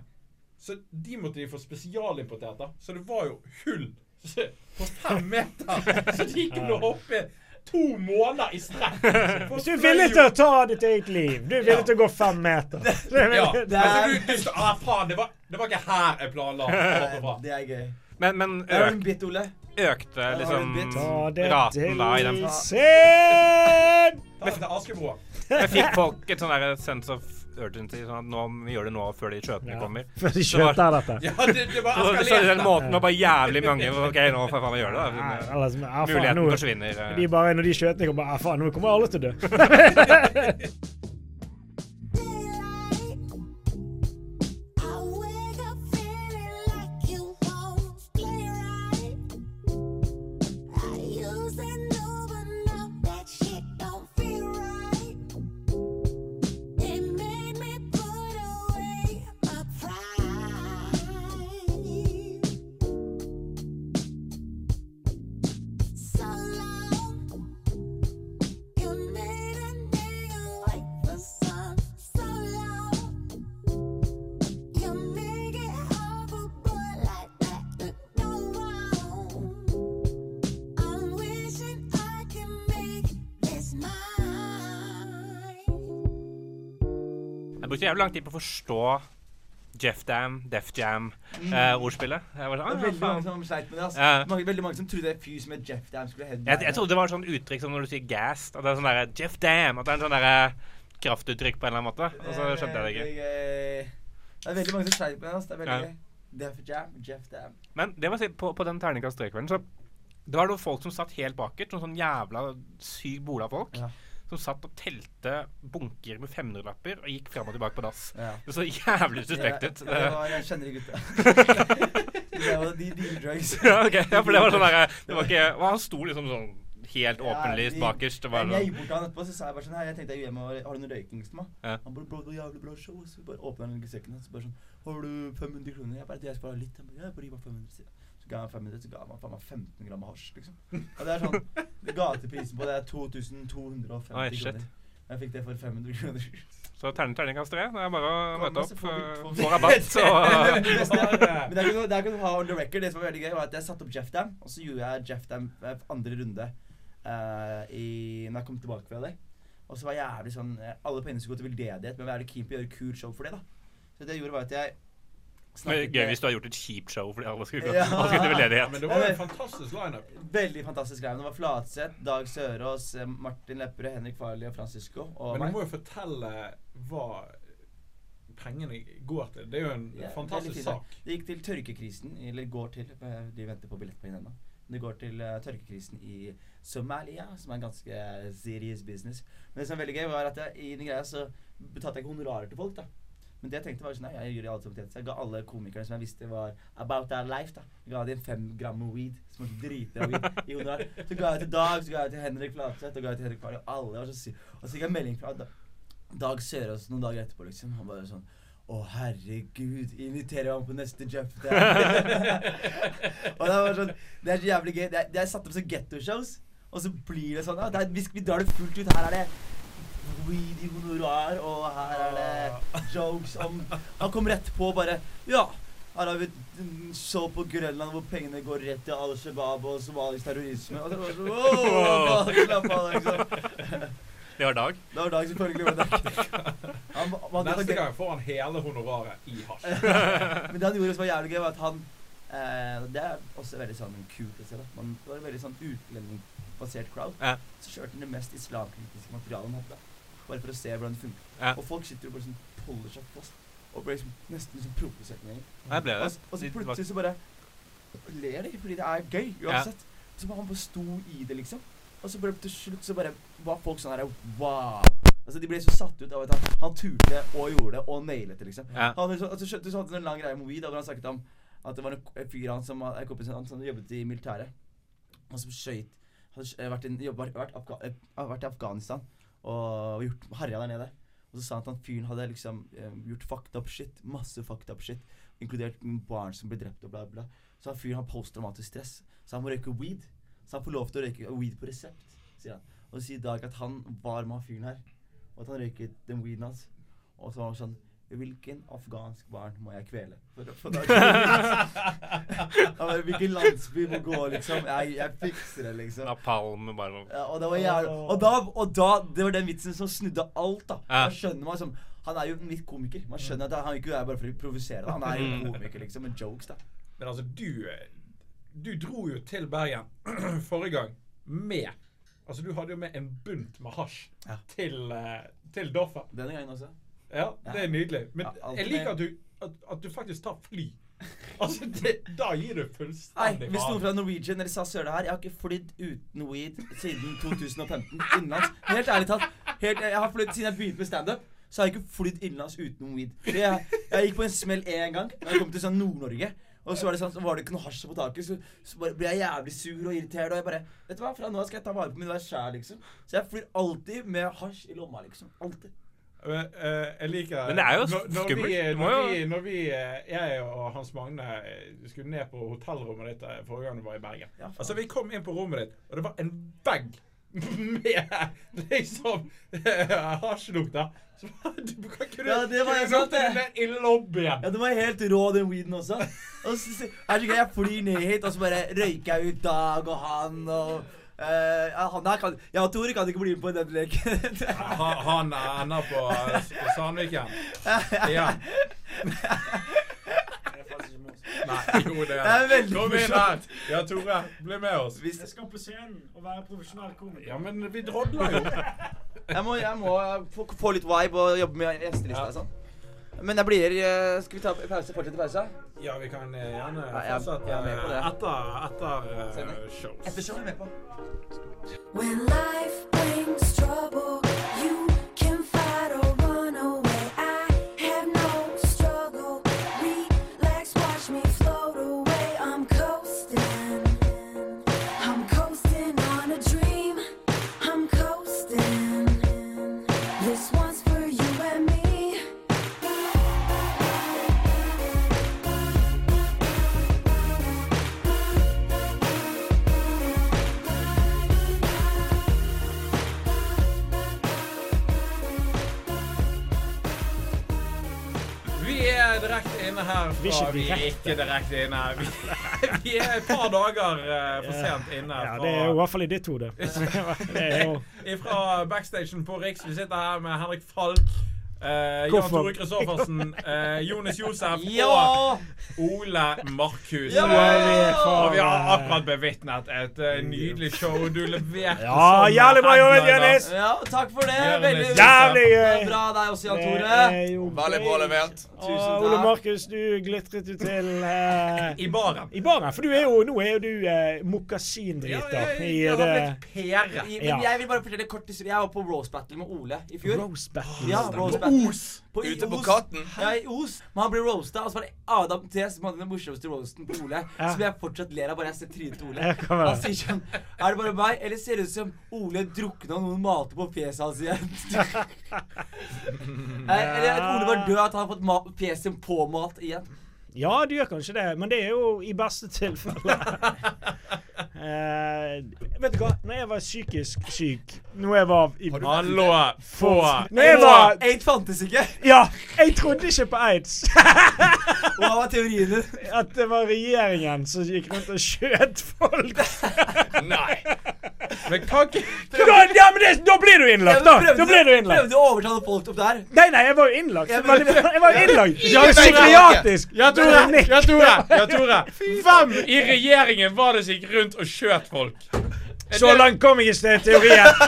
D: Så de måtte de få spesialimportert. da. Så det var jo hull på fem meter. Så de kunne hoppe to måneder i strekk.
G: Hvis du er villig til å ta ditt eget liv, du er villig til å gå fem meter Så er
D: Ja,
G: det-
E: Det
D: altså, du, du ah, faen, det var, det var ikke her jeg planla å hoppe fra.
E: Det er gøy.
F: Men, men
E: Jeg har en
F: øk,
E: bit, Ole.
F: økte liksom
E: en bit?
G: Ta det
F: raten da i den!
D: Ta det til Askebroa.
F: Jeg fikk folk et sånn der sense of urgency, sånn at nå vi gjør det nå før de kjøpene
G: Ja.
F: kommer.
G: Før de
F: Så
G: er dette.
D: Ja, det, det var
F: Så, så den måten var bare jævlig mange OK, nå får jeg faen meg gjøre det. Da.
G: ja, altså,
F: Muligheten
G: nå,
F: forsvinner. eh.
G: de bare, når de kjøpene kommer, ah, faen, nå kommer alle til å dø.
F: Jeg brukte jævlig lang tid på å forstå Jeff Dam, Def Jam-ordspillet. Mm. var sånn, ah,
E: veldig mange som sleit med det. altså.
F: Ja.
E: Mange, veldig mange som trodde Fuse med Jeff Dam skulle hende
F: Jeg, jeg trodde det var et sånt uttrykk som når du sier gassed. At det er sånn derre Jeff Dam. At det er en sånn derre kraftuttrykk på en eller annen måte. Og så skjønte jeg det ikke.
E: ikke. Det er veldig mange som sleit med det. altså. Det er veldig
F: Ja.
E: Def Jam, Jeff Dam.
F: Men det må jeg si, på, på den terningkast tre-kvelden, så det var det folk som satt helt bakerst. Noen sånn jævla syk bola folk.
E: Ja.
F: Som satt og telte bunker med 500-lapper og gikk fram og tilbake på dass.
E: Ja.
F: Det så jævlig suspekt ut.
E: Ja, var, jeg kjenner gutta. det var de dealer drugs.
F: Ja, okay. Ja, for det var sånn derre Det var ikke og Han sto liksom sånn helt åpenlyst
E: ja,
F: bakerst. Det var
E: Men jeg
F: sånn
E: gikk bort til han etterpå så sa jeg bare sånn her, jeg tenkte jeg hjemme og har du noe røyking meg?
F: Ja.
E: Han bare bro, det var jævlig bra show. Så bare åpner han sekken og Så bare sånn Har du 500 kroner? Jeg bare jeg skal ha litt. Jeg bare, jeg bare gi meg 500. sier jeg. Så ga han 500, så ga han faen meg 15 gram hasj, liksom. Og det er sånn Gateprisen på det er 2250
F: Oi,
E: kroner. Jeg fikk det for 500 kroner.
F: Så terning, terningkast tre. Det er bare å møte opp. øh,
E: får vi-
F: Få rabatt.
E: Men det er ikke noe, å ha on the record. Det som var veldig gøy, var at jeg satte opp Jeff Dam, og så gjorde jeg Jeff Dam eh, andre runde uh, i, når jeg kom tilbake fra det. Og så var jeg jævlig sånn eh, Alle pengene skulle gå til veldedighet, men jeg var jævlig keen på å gjøre kul show for det. da Så det jeg gjorde, var at jeg
F: Gøy hvis du har gjort et kjipt show fordi alle skulle,
E: Ja.
F: alle skulle til
D: Ja, men det var en fantastisk lineup.
E: Veldig fantastisk greie. Det var Flatseth, Dag Sørås, eh, Martin Lepperød, Henrik Farley og Francisco. Og
D: Men du må jo fortelle hva pengene går til. Det er jo en
E: Ja,
D: fantastisk sak.
E: Det gikk til tørkekrisen, eller går til eh, De venter på billettpengene ennå. Det går til uh, tørkekrisen i Somalia, som er en ganske serious business. Men det som er veldig gøy, var at jeg, i den greia så betalte jeg ikke honorarer til folk. da Men det jeg tenkte var sånn, jeg gjør det alle som tjeneste. Jeg ga alle komikerne som jeg visste var about their life, da Jeg ga dem fem gram weed, driter av weed, i honorar. Så ga jeg til Dag, så ga jeg til Henrik Flatseth, og ga jeg til Henrik Farley. Alle var så sy Og så fikk jeg melding fra Dag Sørås noen dager etterpå, liksom. Han bare sånn å, herregud, inviterer han på neste jump og det var sånn Det er så jævlig gøy. Det er, det er satt opp som getto-shows, og så blir det sånn ja, det er, vi, vi drar det fullt ut. Her er det weed i honorar, og her er det jokes om Han kom rett på bare Ja, her har vi mm, på Grønland hvor pengene går rett til Al Shabaab og somalisk terrorisme. Og det var sånn Wow, slapp av, liksom.
F: Det var Dag.
E: Det var Dag selvfølgelig. var det. Han, han,
D: Neste gang får han hele honoraret i hasj.
E: Men det han gjorde som var jævlig gøy, var at han eh, Det er også veldig sånn kult å se. Man Det var en veldig sånn utlendingbasert crowd.
F: Ja.
E: Så kjørte han det mest islamkritiske materialet han hadde. Bare for å se hvordan det funker.
F: Ja.
E: Og folk sitter jo bare sånn holder seg fast. Og blir liksom nesten liksom provosert med
F: ble
E: Og,
F: det.
E: og så plutselig så bare ler de, fordi det er gøy uansett. Så bare han bare sto i det, liksom. Og så bare til slutt så bare var folk sånn her Wow! Altså, De ble så satt ut av at han, han turte og gjorde det, og nailet det, liksom.
F: Ja.
E: Han, så, altså, skjønte, så hadde en lang greie med weed, hvor han snakket om at det var en fyr han som en kompis han som jobbet i militæret. og som skøyt Hadde eh, hadde vært i Afghanistan og gjort herja der nede. Og så sa han at han fyren hadde liksom eh, gjort fucked up shit. Masse fucked up shit. Inkludert barn som ble drept og bla, bla. Så han fyren har posttraumatisk stress. Så han må røyke weed. Så han får lov til å røyke weed på resept, sier han. Og så sier Dag at han var med han fyren her. Og at han røyket den weeden hans. Og så var han sånn Hvilken afghansk barn må jeg kvele? For, å få Dag Han Hvilken landsby må gå, liksom? Jeg, jeg fikser det, liksom.
F: Napalm bare.
E: Ja, og det var jævlig og da, og da Det var den vitsen som snudde alt, da.
F: Ja.
E: Da skjønner man liksom Han er jo litt komiker. Man skjønner at han ikke er bare for å provosere. da. Han er jo komiker, liksom. Med jokes, da.
D: Men altså, du Du dro jo til Bergen forrige gang med Altså, du hadde jo med en bunt med hasj
E: Ja.
D: til, eh, til Doffa.
E: Denne gangen også.
D: Ja, det er nydelig. Men jeg liker at du, at, at du faktisk tar fly. Altså, det, da gir du
E: Nei,
D: fullstendig
E: hvis noen fra Norwegian eller SAS gjør det her Jeg har ikke flydd uten weed siden 2015 innenlands. Helt ærlig talt. Helt, jeg har flytt Siden jeg begynte med standup, så har jeg ikke flydd innenlands uten weed. Jeg, jeg gikk på en smell én gang da jeg kom til sånn Nord-Norge. Og så var det sånn, så var det ikke noe hasj på taket, så, så ble jeg jævlig sur og irritert. Og jeg bare Vet du hva, fra nå av skal jeg ta vare på min vær sjæl, liksom. Så jeg flyr alltid med hasj i lomma, liksom. Alltid.
D: Men, eh, jeg liker
F: Men det er jo
D: når, når
F: skummelt.
D: Vi, når, vi, når vi, eh, jeg og Hans Magne eh, skulle ned på hotellrommet ditt eh, forrige gang du var i Bergen.
E: Ja,
D: altså, Vi kom inn på rommet ditt, og det var en vegg med liksom eh, hasjlukter. Du kan ikke
E: Ja, det var
D: kunne
E: sant, det.
D: i lobbyen.
E: Ja, det var helt rå, den weeden også. Og så, så, er det så jeg flyr ned hit, og så bare røyker jeg ut Dag og han og eh, ja, han her kan, ja, Tore kan ikke bli med på den leken.
D: Han, han ender på S- Sandviken. Ja. Nei, jo, det
E: Det er veldig
D: Kom inn her. Ja, Tore, bli med oss.
E: Hvis,
G: Jeg skal på scenen og være profesjonell komiker.
D: Ja, men vi drodler jo.
E: jeg må, jeg må få, få litt vibe og jobbe med gjestelista Ja. sånn. Men jeg blir eh, Skal vi ta pause? Fortsette pause?
D: Ja, vi kan eh, gjerne
E: Ja,
D: fortsette
E: jeg med på det.
D: eh, etter, etter shows.
E: Etter show er vi med på.
G: Ikke
D: Vi
G: direkte.
D: direkte inne. Vi, vi er et par dager uh, for sent inne.
G: Ja, det er i hvert fall i ditt hode.
D: Fra backstagen på Riks. Vi sitter her med Henrik Falk, eh, Jan Tore Kristoffersen, eh, Jonis Josef
E: Ja!
D: og Ole Markhus.
E: Ja!
D: Og vi har
G: eh,
D: akkurat bevitnet et uh, nydelig show. Du leverte
G: Ja,
D: sånn.
G: jævlig bra jobbet. Jonis!
E: Ja, takk for det. Veldig.
G: Jævlig gøy!
E: Bra deg også, Jan Tore.
I: Veldig bra levert.
E: Tusen
G: takk. Ole. Markus, du glitret jo til uh,
D: I baren.
G: I baren. For du er jo, nå er jo du uh, mokasindriter Ja,
D: jeg har blitt pære.
E: Men
G: Ja.
E: jeg vil bare fortelle kort historie. Jeg var på Rose Battle med Ole i fjor.
G: Rose Battle.
E: Ja, Rose Battle. På,
I: Ute på
E: Os.
I: Katten.
E: Ja, i Os. Men han ble roasta, og så var det Adam T som hadde den morsomste roasten på Ole.
G: Ja.
E: Som jeg fortsatt ler av bare jeg ser trynet til Ole. Han
G: det?
E: sier sånn Er det bare meg, eller ser det ut som Ole drukna og noen malte på fjeset hans igjen? Eh, eller at Ole var død, at han har fått fjeset påmalt igjen.
G: Ja, det gjør kanskje det, men det er jo i beste tilfelle. Eh, vet du hva? Når jeg var psykisk syk Når jeg var i
D: Hallo! Få
G: Når jeg var
E: Aids fantes ikke.
G: Ja! Jeg trodde ikke på aids.
E: Hva var teorien din?
G: At det var regjeringen som gikk rundt og skjøt folk.
I: Nei.
D: Men kan ikke
G: Da, ja, men det, da blir du innlagt, da! Da blir du innlagt.
E: Prøvde å overtale folk opp der?
G: Nei, nei, jeg var jo innlagt. Jeg var,
E: men-
G: jeg var innlagt.
I: Ja, men-
G: Psykiatrisk.
D: Ja, Tore! Ja, Tore! Ja, Tore. Hvem i regjeringen var det som gikk rundt og skjøt folk?
G: Så langt kom jeg ikke til teorien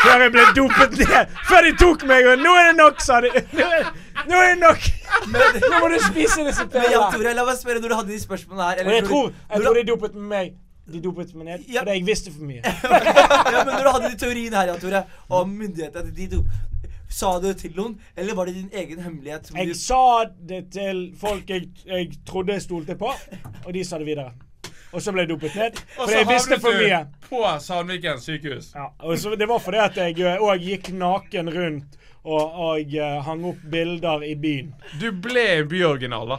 G: før jeg ble dopet ned. Før de tok meg, og nå er det nok, sa de. Nå er, nå er det nok. Nå må du spise disse pillene.
E: Tore, la meg spørre når du hadde de spørsmålene her.
G: Eller, jeg tror, jeg tror de dopet meg. De dopet meg ned
E: Ja.
G: fordi jeg visste for mye.
E: ja, men når du hadde de teoriene her, Jan Tore, om myndighetene de dop... Sa du det til noen, eller var det din egen hemmelighet? som
G: Jeg
E: du-
G: sa det til folk jeg, jeg trodde jeg stolte på, og de sa det videre. Og så ble jeg dopet ned. For jeg visste for mye.
D: på Sandviken sykehus.
G: Ja, og så Det var fordi at jeg òg gikk naken rundt og, og eh, hang opp bilder i byen.
D: Du ble en byoriginal, da.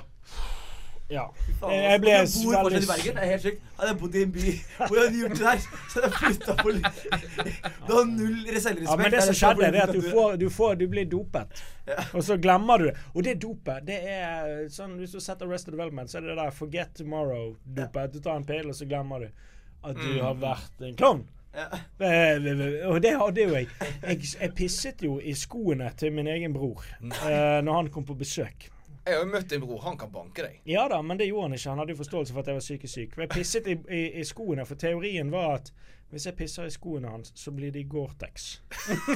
G: Ja. Jeg, jeg ble
E: fortsatt i Bergen. Det er helt sykt. Hadde jeg bodd i en by hvor jeg hadde gjort det der, så hadde jeg flytta på. Du har null selvrespekt.
G: Ja, men det som skjedde, det er at du får, du får Du blir dopet. Og så glemmer du det. Og det dopet, det er sånn Hvis du setter Arrested Development, så er det det der Forget Tomorrow-dopet. Du tar en pille, og så glemmer du at du har vært en klovn.
E: Ja.
G: Og det hadde jo jeg. jeg. Jeg pisset jo i skoene til min egen bror uh, når han kom på besøk.
I: Jeg har jo møtt din bror. Han kan banke deg.
G: Ja da, men det gjorde han ikke. Han hadde jo forståelse for at jeg var psykisk syk. Men jeg pisset i, i, i skoene, for teorien var at hvis jeg pisser i skoene hans, så blir de Gore-Tex.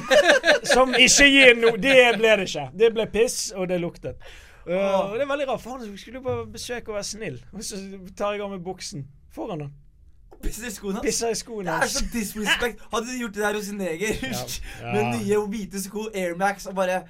G: Som ikke gir noe Det ble det ikke. Det ble piss, og det luktet. Uh, og det er veldig rart, for han skulle jo bare besøke og være snill. Og så tar jeg av meg buksen foran han.
E: Pisser i skoene hans.
G: Pisser i skoene hans.
E: Det er så disrespect. Hadde du gjort det der hos en neger
G: Ja.
E: med nye hvite sko, Air Max, og bare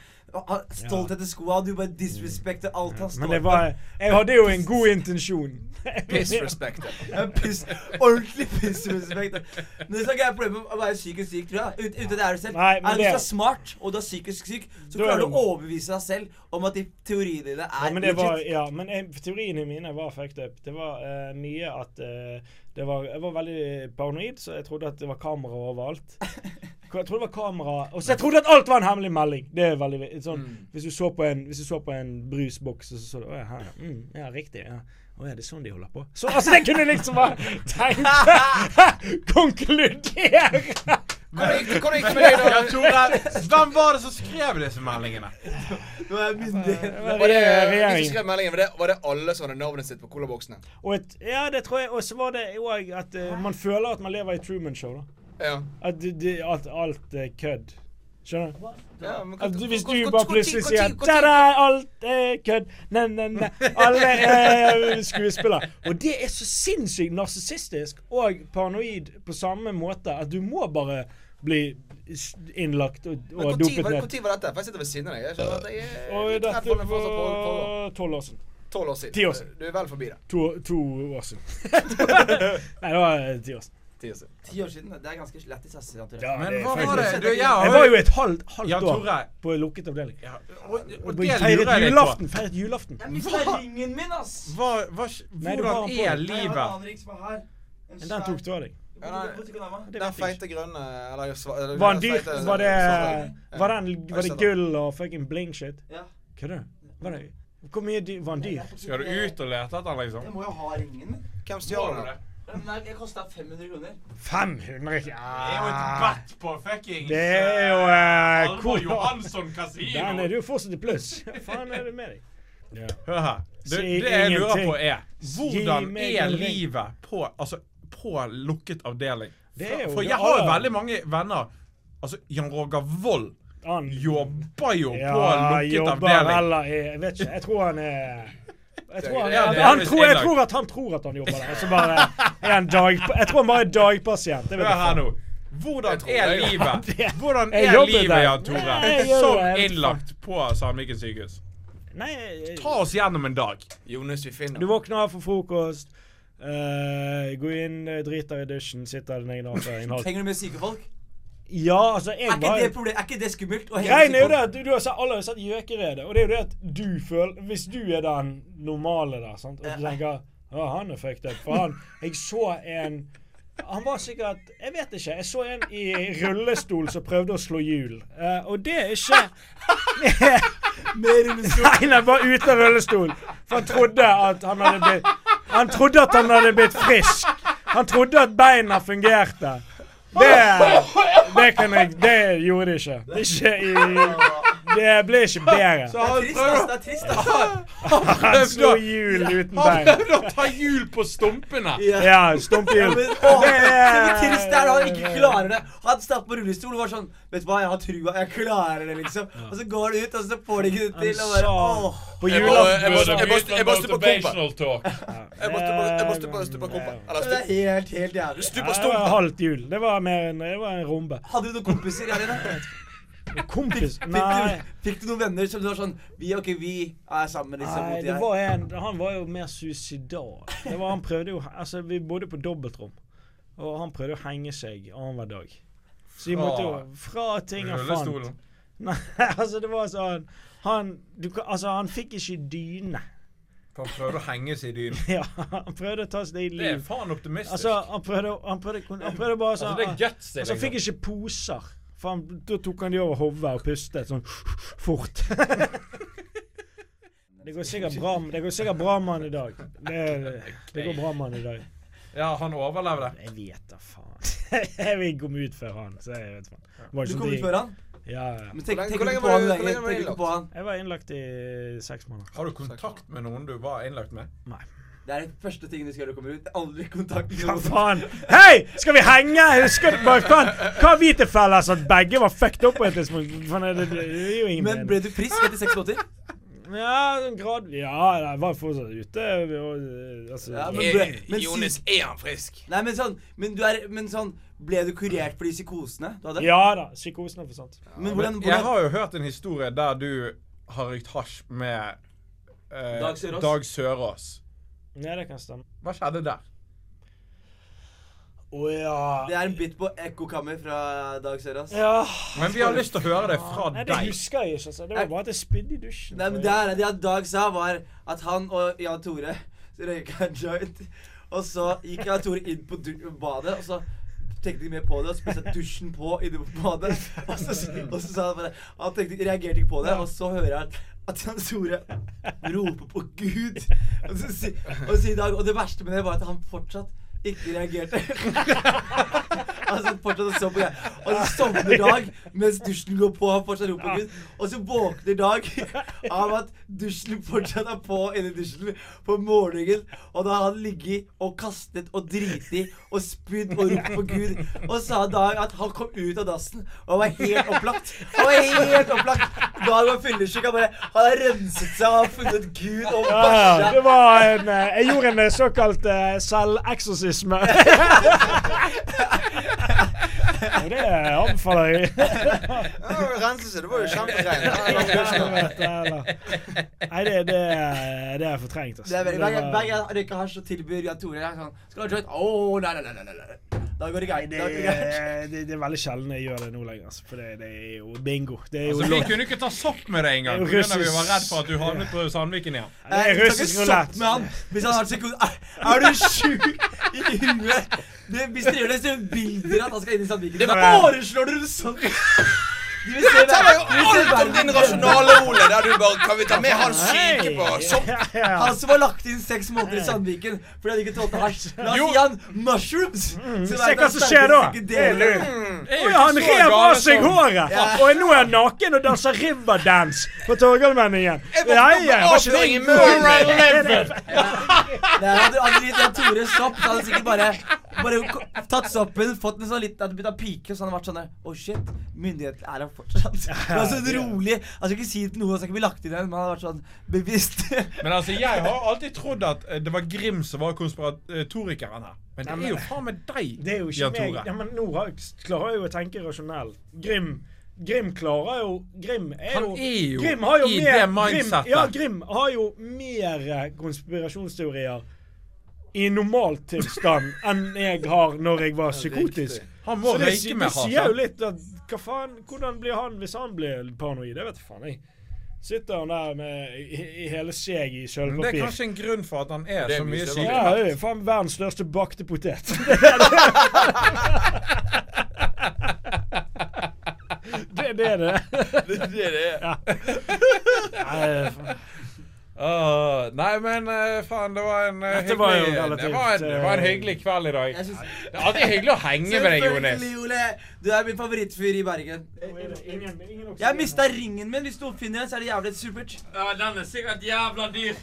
E: stolthet til skoa, du bare disrespekter alt han står
G: for. Jeg hadde jo en god intensjon.
I: Disrespect.
E: Ja, piss, ordentlig pissrespekt. Men det er jeg ikke problemet med å være psykisk syk, tror jeg. Ut, ute det er du selv.
G: Nei, men
E: er du så smart, og du er psykisk syk, så
G: er
E: klarer du å overbevise deg selv om at de teoriene dine er
G: Ja, men det var, ja, men jeg, teoriene mine var fucked up. Det var uh, mye at uh, det var, Jeg var veldig paranoid, så jeg trodde at det var kamera overalt. Jeg trodde det var kamera Og så jeg trodde at alt var en hemmelig melding. Det er veldig sånn, sånn Hvis du så på en Hvis du så på en brusboks, og så så du Å ja, her, ja. Mm, ja, riktig. Ja. Å ja, det er sånn de holder på. Så altså, det kunne jeg liksom bare tenke Konkludere!
I: Hvordan gikk det med deg, da?
D: Tore, hvem var det som skrev disse meldingene?
I: Var det, de skrev meldingen, var det, var det alle som hadde navnet sitt på colaboksene?
G: Ja, det tror jeg. Og så var det òg at uh, man føler at man lever i Truman Show, da.
I: Ja.
G: At det, det, alt, alt er kødd. Skjønner du?
I: ja men
G: At hvis du bare plutselig sier Ta-da, alt er kødd. Nei, nei, nei. Alle er skuespillere. Og det er så sinnssykt narsissistisk og paranoid på samme måte at du må bare bli innlagt og, og
I: hvor
G: dopet ned.
I: Når var dette? For jeg sitter ved siden av deg. Jeg skjønner at jeg er
G: Og dette var tolv år siden.
I: tolv år siden.
G: Ti år siden.
I: Du er vel forbi det.
G: To, to år siden. Nei, det var eh, ti år siden.
I: Ti år siden.
E: Ti år siden. Det er ganske lættis.
G: Ja,
D: Men
G: er
D: hva var det? Du, jeg
G: Jeg var jo et halvt, halvt
D: Ja,
G: år på lukket avdeling.
D: Ja, og, og det
G: feiret
D: lurer jeg
G: julaften. Feiret julaften.
E: Jeg mista ringen min, ass!
D: Hva, hva, hvordan
E: Nei, er
D: livet?
E: er
G: Men den tok du av deg.
E: Den
I: feite grønne Eller eller
G: Var den dyr? Var det, var den, var det gull og fucking bling shit?
E: Ja.
G: Du? Var det Hvor mye dyr, var den dyr?
D: Skal du ut og lete etter den, liksom?
E: Jeg må jo ha ringen.
I: Hvem stjal den?
E: Jeg kosta 500 kroner.
G: 500
D: Det er jo et bet på fuckings
G: Det er jo uh,
D: Alvor
G: Johansson
D: Johansson
G: Den er du fortsatt i pluss. Hva faen er det med deg? Ja.
D: Du, det jeg lurer på, er hvordan er livet på, altså, på lukket avdeling?
G: Det
D: For jeg har jo veldig mange venner. Altså, Jan Roger Vold jobber jo på
G: ja,
D: lukket
G: jobber
D: avdeling.
G: eller er- Jeg vet ikke. Jeg tror han er jeg tror, han,
D: Ja,
G: han tror, jeg tror at han tror at han jobber der. Så bare er han dag, jeg tror han bare er dagpasient. Det vet
D: Hør her nå. Hvordan er livet Hvordan er livet. Jan Tore, som
G: vet
D: innlagt på Sandviken sykehus?
G: Nei, jeg-
D: Ta oss gjennom en dag.
I: Jonas, vi finner
G: Du våkner for frokost, uh, går inn, eh, driter i dusjen, sitter deg ned i en halv
E: Henger du mer syke folk?
G: Ja, altså, jeg
E: Er ikke
G: bare
E: det, problem, er ikke det skummelt?
G: Greien er jo det at du, du har alle har sett Gjøkeredet, og det er jo det at du føler Hvis du er den normale der, sant, og du tenker Ja, han er fucked up. For han Jeg så en han var sikkert Jeg vet ikke. Jeg så en i rullestol som prøvde å slå hjul. Uh, og det er ikke
E: Med rullestol?
G: Nei, nei, bare ute av rullestol. For han trodde at han hadde blitt Han trodde at han hadde blitt frisk. Han trodde at beina fungerte. Det, det kan jeg Det gjorde det ikke. Det, ble ikke bedre.
D: Så han.
E: Det er trist, ass.
G: Han slo hjul uten
D: Han
G: bein.
D: prøvde å ta hjul på stumpene.
E: Ja.
G: Ja, stumphjul.
E: Men, åh,
G: Det er-
E: trist det er han ikke klarer det. Han satt på rullestol og var sånn Vet du hva, jeg har trua, jeg klarer det, liksom. Og så går det ut, og så får de ikke det til. Og bare,
G: Han
E: åh.
G: På julaften
I: jeg må- stupe kompa.
D: talk.
I: Jeg må stupe kompa.
E: Det er helt, helt jævlig.
G: det var halvt hjul. Det var mer en, det var en rombe.
E: Hadde du noen kompiser her inne?
G: Kompis
E: Fikk
G: Nei.
E: du, fikk du noen venner som du var sånn Vi ok, vi er sammen, liksom.
G: Nei,
E: mot de
G: det
E: her.
G: var en Han var jo mer suicidal. Det var, han prøvde jo Altså, vi bodde på dobbeltrom, og han prøvde å henge seg annenhver dag. Så vi måtte jo Fra ting han fant. Nei, altså, det var sånn Han du, kan- Altså, han fikk ikke dyne.
D: For han prøvde å henge seg i dynen.
G: Ja, han prøvde å ta sitt eget
D: Det er
G: liv.
D: faen optimistisk.
G: Altså, han prøvde, han prøvde, han prøvde bare sånn
D: Altså, det er guts, Han
G: Altså, han fikk ikke poser. Han, da tok han de over hodet og pustet sånn fort. det går sikkert bra Det går sikkert bra med han i dag. Det, det går bra med han i dag.
D: Ja, han overlevde.
G: Jeg vet da faen. jeg vil komme ut før han, så jeg vet faen.
E: Du kom
G: sånn
E: ut før han?
G: Ja, ja.
E: Men tenk,
I: Hvor lenge- hvor lenge var du- lenge var
E: han?
G: Jeg var innlagt i seks måneder.
D: Har du kontakt med noen du var innlagt med?
G: Nei.
E: Det er den første tingen du skal gjøre når du kommer ut. Aldri kontakt med
G: Hva
E: noen.
G: faen? Hei! Skal vi henge? Husker du bare faen? Hva har vi til felles? At begge var fucked up på et tidspunkt? Faen, det, det, det er jo ingen
E: Men ble du frisk etter seks måneder?
G: Ja, en grad Ja, jeg var fortsatt ute. Og, altså,
E: Ja, men ble, men
I: Jonis, er han frisk?
E: Nei, men sånn Men du er Men sånn Ble du kurert for de psykosene du hadde?
G: ja da. Psykosene er Ja,
E: Men hvordan,
D: Jeg har jo hørt en historie der du har røykt hasj med eh,
E: Dag Sørås?
D: Dag Sørås.
G: Ja, det kan stemme.
D: Hva skjedde der?
G: Å ja.
E: Det er en bit på ekkokammer fra Dag Søras.
G: Ja.
D: Men vi har lyst til å høre det fra
G: Nei, det husker jeg ikke. altså. Det var bare at jeg spydde i dusjen.
E: Nei, men det, er, det at Dag sa, var at han og Jan Tore røyka en joint. Og så gikk Jan Tore inn på badet, og så tenkte ikke mer på det og spiste dusjen på inne på badet. Og så, og så sa han bare Han tenkte, reagerte ikke på det, og så hører han at Jan Tore roper på Gud. Og så, og, så Dag, og det verste med det var at han fortsatt ikke reagerte. altså fortsatt så på greia. Og så sovner Dag mens dusjen går på, han fortsatt roper Gud. Og så våkner Dag av at dusjen fortsatt er på inni dusjen på morgenen. Og da har han ligget og kastet og driti og spydd og ropt på Gud. Og sa Dag at han kom ut av dassen og var helt opplagt. Han var helt opplagt. Dag var fyllesyk. Han bare Han har renset seg og har funnet Gud og
G: Ja, ja.
E: bæsja.
G: Det var en eh, Jeg gjorde en eh, såkalt uh, selveksorsisme. Og det anbefaler jeg.
I: Ja, Rense seg, det var jo kjempegreit. Ja.
G: Nei, det, det, det er fortrengt, altså.
E: Begge har hver, gang, hasj, så tilbud Jan Tore jeg sånn Skal du ha joint? Å, nei, nei, nei, nei, nei. Da går det greit.
G: det,
E: det
G: er- det, er veldig sjelden jeg gjør det nå lenger. Altså, for det, det er jo bingo. Det er jo
D: Altså, vi kunne ikke ta sopp med deg engang.
G: Er
D: vi var redd for at du havnet på Sandviken igjen.
G: Det er
E: Jeg
G: russisk
E: ikke
G: roulette.
E: sopp med han hvis han har psykose. Er, er du sjuk i huet? Det, hvis dere gjør det, så bilder at han skal inn i Sandviken.
I: Det
E: foreslår dere sånn! De vil se
I: Tell meg
E: vil
I: alt om din rasjonale, Ole, der du bare Kan vi ta med han syke på sopp?
E: Han som har lagt inn seks måneder i Sandviken fordi han ikke tålte hasj. La oss
D: Jo.
E: gi han mushrooms! som
G: Se hva som skjer da. Oi, han rev av seg håret! Og nå er han naken og danser riverdance på Torgallmenningen. Ja, ja,
E: hadde, gitt Tore sopp, så hadde sikkert bare, bare tatt soppen, fått en sånn litt Hadde begynt å pike, så hadde han vært sånn der Å, shit. myndighet er her ja, Men altså rolig. Han skal ikke si det til noen, han skal ikke bli lagt inn igjen, men han har vært sånn bevisst.
D: Men altså, jeg har alltid trodd at eh, det var Grim som var konspiratorikeren her. Men det er jo faen meg deg,
G: Det er jo ikke
D: Jan
G: meg.
D: Tore.
G: Ja, men nå klarer jeg jo å tenke rasjonelt. Grim Grim klarer jo Grim er
D: Han
G: jo,
D: er jo
G: Grim har jo
D: i
G: mer,
D: det mindsetet.
G: Grim, ja, Grim har jo mer eh, konspirasjonsteorier i normaltilstand enn jeg har når jeg var psykotisk.
D: Han må røyke
G: med
D: med
G: det sier jo litt at hva faen, Hvordan blir han hvis han blir paranoid? Det vet jeg faen jeg. Sitter han der med i, i hele seg i
D: Men det er kanskje en grunn for at han er,
I: Det er
D: så
I: mye større.
G: Ja,
D: syk.
G: det er faen verdens største bakte potet. det er det det er.
I: Det er det det er.
G: Ja. Nei,
D: Åh, nei, men uh, faen, det var en uh,
G: Dette var jo
D: hyggelig
G: relativt,
D: det, var en, det var en
G: eh,
D: hyggelig kveld i dag.
E: Jeg synes,
D: Det er alltid hyggelig å henge med deg, Jonis.
E: Selvfølgelig, Ole. Du er min favorittfyr i Bergen. Jeg mista ringen min. Hvis noen finner den, så er det jævlig supert.
H: Ja, den er sikkert jævla dyr.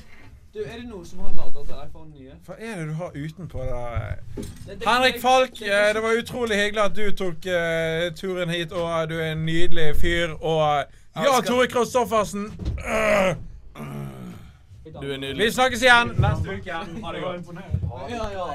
J: Du, er det noe som har lada til iPhone nye?
D: Hva er det du har utenpå deg? Henrik Falk, eh, det var utrolig hyggelig at du tok eh, turen hit, og du er en nydelig fyr. Og eh, ja, Tore Kristoffersen. øh,
I: Du er nydelig.
D: Vi snakkes igjen neste uke. Ha det godt.
J: Ja, ja,